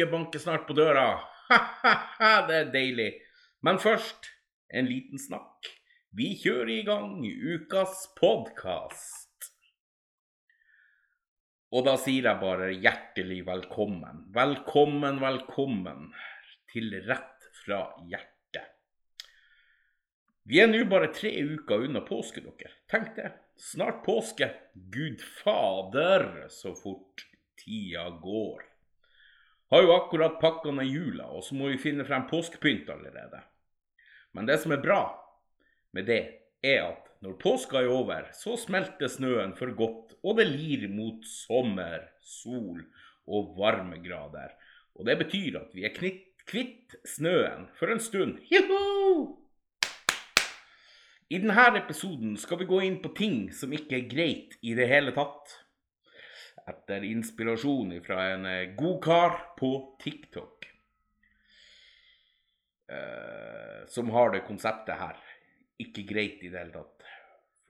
Uke banker snart på døra. Ha-ha-ha, det er deilig. Men først en liten snakk. Vi kjører i gang ukas podkast. Og da sier jeg bare hjertelig velkommen. Velkommen, velkommen til Rett fra hjertet. Vi er nå bare tre uker unna påske, dere. Tenk det. Snart påske. Gud fader, så fort tida går. Har jo akkurat pakka ned jula, og så må vi finne frem påskepynt allerede. Men det som er bra med det, er at når påska er over, så smelter snøen for godt, og det lir mot sommer, sol og varmegrader. Og det betyr at vi er kvitt, snøen for en stund. Joho! I denne episoden skal vi gå inn på ting som ikke er greit i det hele tatt etter inspirasjon fra en eh, god kar på TikTok. Uh, som har det konseptet her. Ikke greit i det hele tatt.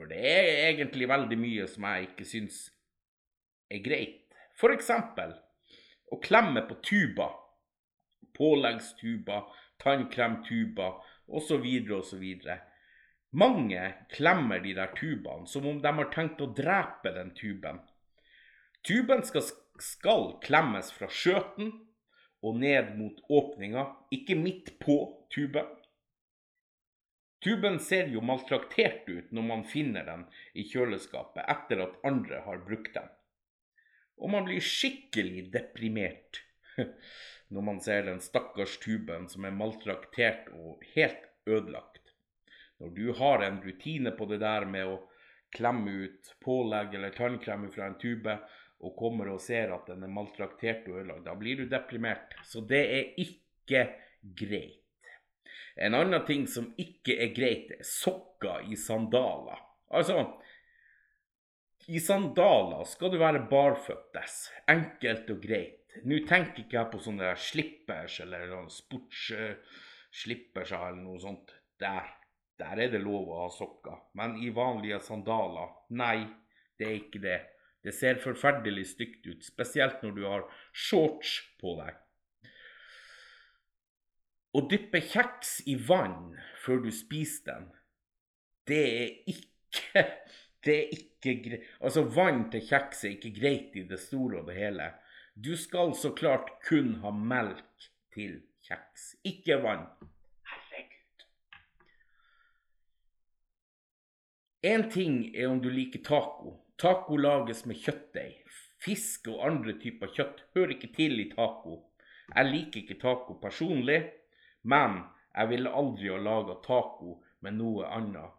For det er egentlig veldig mye som jeg ikke syns er greit. For eksempel å klemme på tuba. Påleggstuba, tannkremtuba osv. osv. Mange klemmer de der tubene som om de har tenkt å drepe den tuben. Tuben skal, skal klemmes fra skjøten og ned mot åpninga, ikke midt på tuben. Tuben ser jo maltraktert ut når man finner den i kjøleskapet etter at andre har brukt den. Og man blir skikkelig deprimert når man ser den stakkars tuben som er maltraktert og helt ødelagt. Når du har en rutine på det der med å klemme ut pålegg eller tannkrem fra en tube, og kommer og ser at den er maltraktert og ødelagt, da blir du deprimert. Så det er ikke greit. En annen ting som ikke er greit, er sokker i sandaler. Altså I sandaler skal du være barføttes. Enkelt og greit. Nå tenker ikke jeg på sånne slippers eller sportsslippers eller noe sånt. Der, der er det lov å ha sokker. Men i vanlige sandaler, nei, det er ikke det. Det ser forferdelig stygt ut, spesielt når du har shorts på deg. Å dyppe kjeks i vann før du spiser den, det er ikke Det er ikke greit. Altså, vann til kjeks er ikke greit i det store og det hele. Du skal så klart kun ha melk til kjeks, ikke vann. Herregud. Én ting er om du liker taco. Taco lages med kjøttdeig. Fisk og andre typer kjøtt hører ikke til i taco. Jeg liker ikke taco personlig, men jeg ville aldri ha laga taco med noe annet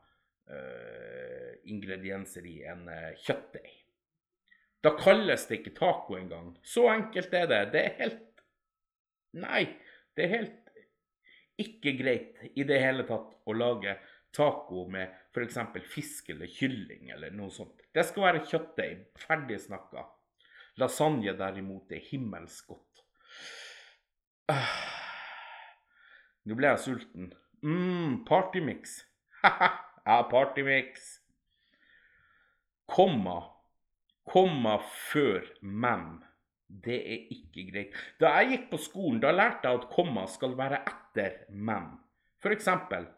uh, ingredienser i enn uh, kjøttdeig. Da kalles det ikke taco engang. Så enkelt er det. Det er helt Nei, det er helt ikke greit i det hele tatt å lage taco med f.eks. fisk eller kylling eller noe sånt. Det skal være kjøttdeig. Ferdig snakka. Lasagne derimot er himmelsk godt. Uh, nå ble jeg sulten. mm, partymix. ja, partymix. Komma. Komma før men. Det er ikke greit. Da jeg gikk på skolen, da lærte jeg at komma skal være etter men. For eksempel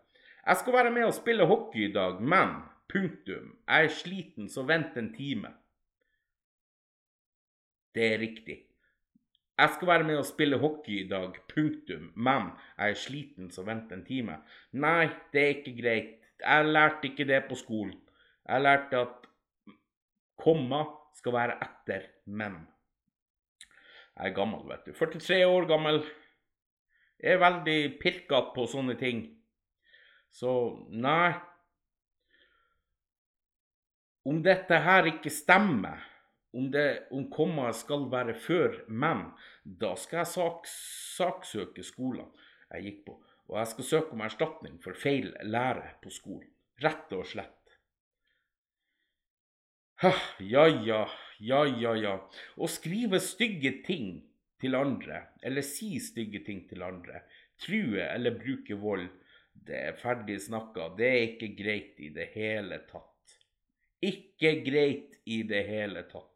jeg skal være med og spille hockey i dag, men punktum. Jeg er sliten, så vent en time. Det er riktig. Jeg skal være med og spille hockey i dag, punktum. Men jeg er sliten, så vent en time. Nei, det er ikke greit. Jeg lærte ikke det på skolen. Jeg lærte at komma skal være etter men. Jeg er gammel, vet du. 43 år gammel. Jeg er veldig pirkete på sånne ting. Så nei Om dette her ikke stemmer, om, det, om kommaet skal være før men, da skal jeg sak, saksøke skolene jeg gikk på. Og jeg skal søke om erstatning for feil lære på skolen. Rett og slett. Ja, ja, ja, ja, ja. Å skrive stygge ting til andre, eller si stygge ting til andre, true eller bruke vold, det er ferdig snakka. Det er ikke greit i det hele tatt. Ikke greit i det hele tatt.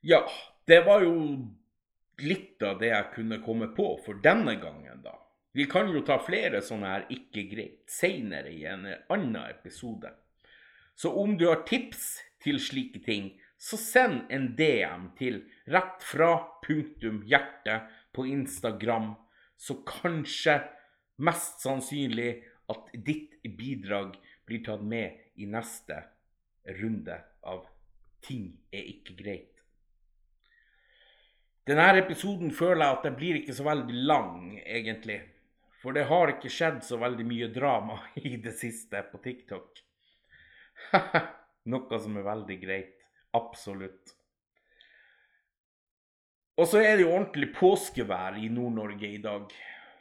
Ja, det var jo litt av det jeg kunne komme på for denne gangen, da. Vi kan jo ta flere sånne her ikke greit seinere i en annen episode. Så om du har tips til slike ting, så send en DM til rett fra punktum hjerte på Instagram, så kanskje, mest sannsynlig, at ditt bidrag blir tatt med i neste runde av Ting er ikke greit. Denne episoden føler jeg at det blir ikke så veldig lang, egentlig. For det har ikke skjedd så veldig mye drama i det siste på TikTok. Noe som er veldig greit. Absolutt. Og så er det jo ordentlig påskevær i Nord-Norge i dag.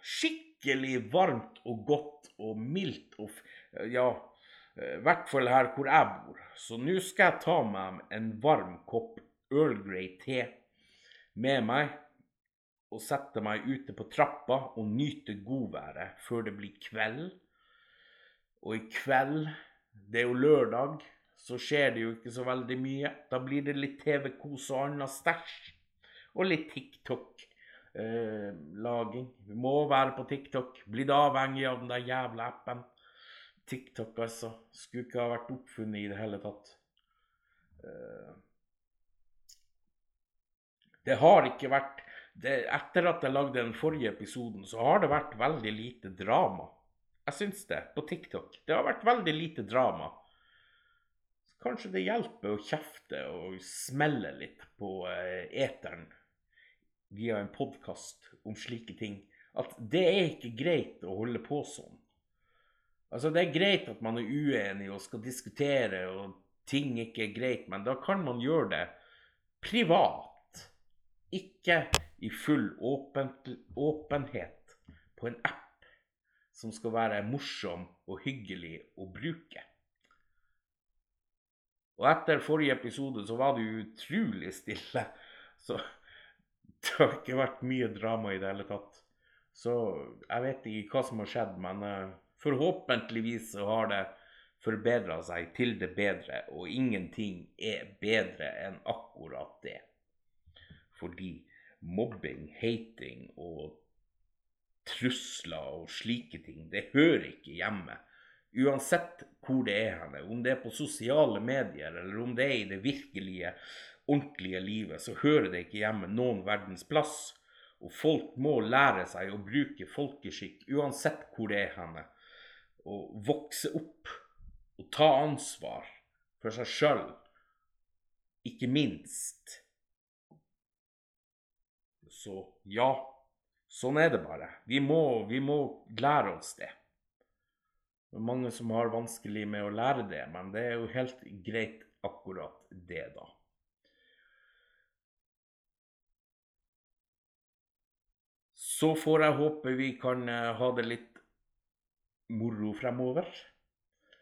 Skikkelig varmt og godt og mildt og Ja, i hvert fall her hvor jeg bor. Så nå skal jeg ta meg en varm kopp Earl Grey te med meg og sette meg ute på trappa og nyte godværet før det blir kveld. Og i kveld, det er jo lørdag, så skjer det jo ikke så veldig mye. Da blir det litt TV-kos og annet stæsj. Og litt TikTok-laging. Eh, Vi må være på TikTok. Blitt avhengig av den der jævla appen. TikTok, altså. Skulle ikke ha vært oppfunnet i det hele tatt. Eh, det har ikke vært det, Etter at jeg lagde den forrige episoden, så har det vært veldig lite drama. Jeg syns det, på TikTok. Det har vært veldig lite drama. Kanskje det hjelper å kjefte og smelle litt på eh, eteren via en podkast om slike ting. At det er ikke greit å holde på sånn. Altså, det er greit at man er uenig og skal diskutere, og ting ikke er greit, men da kan man gjøre det privat. Ikke i full åpen, åpenhet på en app som skal være morsom og hyggelig å bruke. Og etter forrige episode så var det utrolig stille. Så det har ikke vært mye drama i det hele tatt. Så jeg vet ikke hva som har skjedd, men uh, forhåpentligvis så har det forbedra seg til det bedre. Og ingenting er bedre enn akkurat det. Fordi mobbing, hating og trusler og slike ting, det hører ikke hjemme Uansett hvor det er henne, om det er på sosiale medier eller om det er i det virkelige, ordentlige livet, så hører det ikke hjemme noen verdens plass. Og folk må lære seg å bruke folkeskikk uansett hvor det er henne. Og vokse opp og ta ansvar for seg sjøl, ikke minst. Så ja, sånn er det bare. Vi må, vi må lære oss det. Det er mange som har vanskelig med å lære det, men det er jo helt greit akkurat det, da. Så får jeg håpe vi kan eh, ha det litt moro fremover.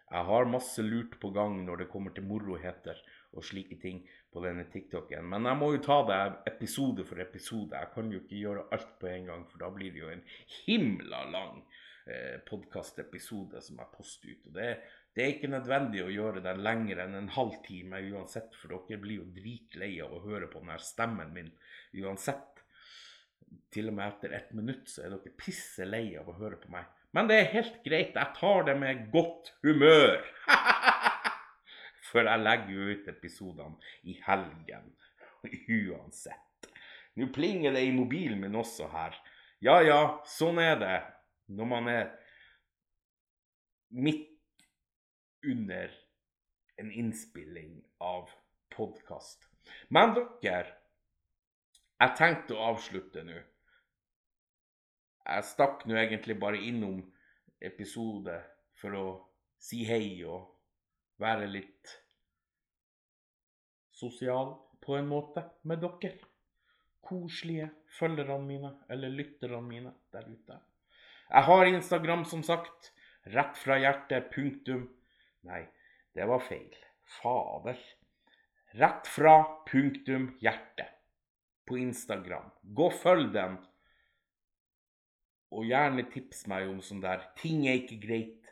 Jeg har masse lurt på gang når det kommer til moroheter og slike ting på denne TikToken. Men jeg må jo ta det episode for episode. Jeg kan jo ikke gjøre alt på en gang, for da blir det jo en himla lang eh, podkastepisode som jeg poster ut. og det, det, er ikke nødvendig å gjøre den lenger enn en halvtime uansett, for dere blir jo dritlei av å høre på denne stemmen min uansett. Til og med etter ett minutt så er dere pisse lei av å høre på meg. Men det er helt greit. Jeg tar det med godt humør. For jeg legger jo ut episodene i helgen uansett. Nå plinger det i mobilen min også her. Ja ja, sånn er det når man er midt under en innspilling av podkast. Men dere, jeg tenkte å avslutte nå. Jeg stakk nå egentlig bare innom episode for å si hei og være litt sosial på en måte med dere. Koselige følgerne mine, eller lytterne mine der ute. Jeg har Instagram, som sagt. Rett fra hjertet, punktum. Nei, det var feil. Fader. Rett fra punktum hjerte på Instagram. Gå og følg den. Og gjerne tips meg om sånn der ting er ikke greit.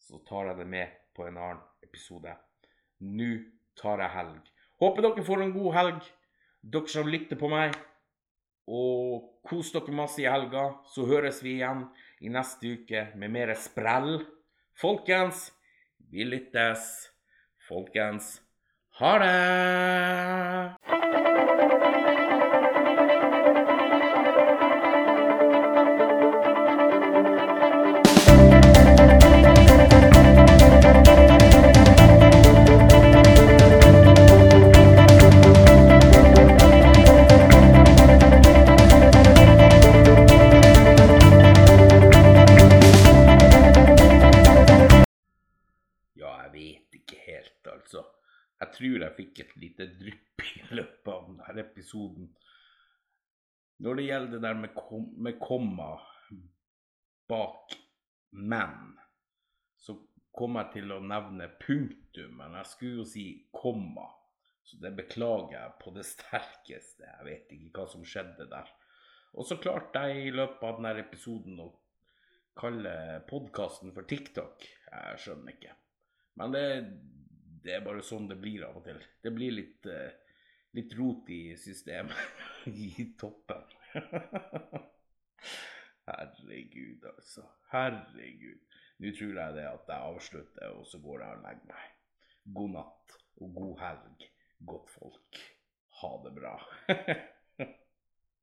Så tar jeg det med på en annen episode. Nå tar jeg helg. Håper dere får en god helg. dere som lytter på meg. Og kos dere masse i helga, så høres vi igjen i neste uke med mer sprell. Folkens, vi lyttes. Folkens, ha det! Episoden. Når det gjelder det der med, kom, med komma bak men, så kom jeg til å nevne punktum, men jeg skulle jo si komma. Så det beklager jeg på det sterkeste. Jeg vet ikke hva som skjedde der. Og så klarte jeg i løpet av denne episoden å kalle podkasten for TikTok. Jeg skjønner ikke. Men det, det er bare sånn det blir av og til. Det blir litt, eh, litt rot i systemet i toppen. Herregud, altså. Herregud. Nå tror jeg det at jeg avslutter, og så går jeg og legger meg. God natt og god helg, godt folk. Ha det bra.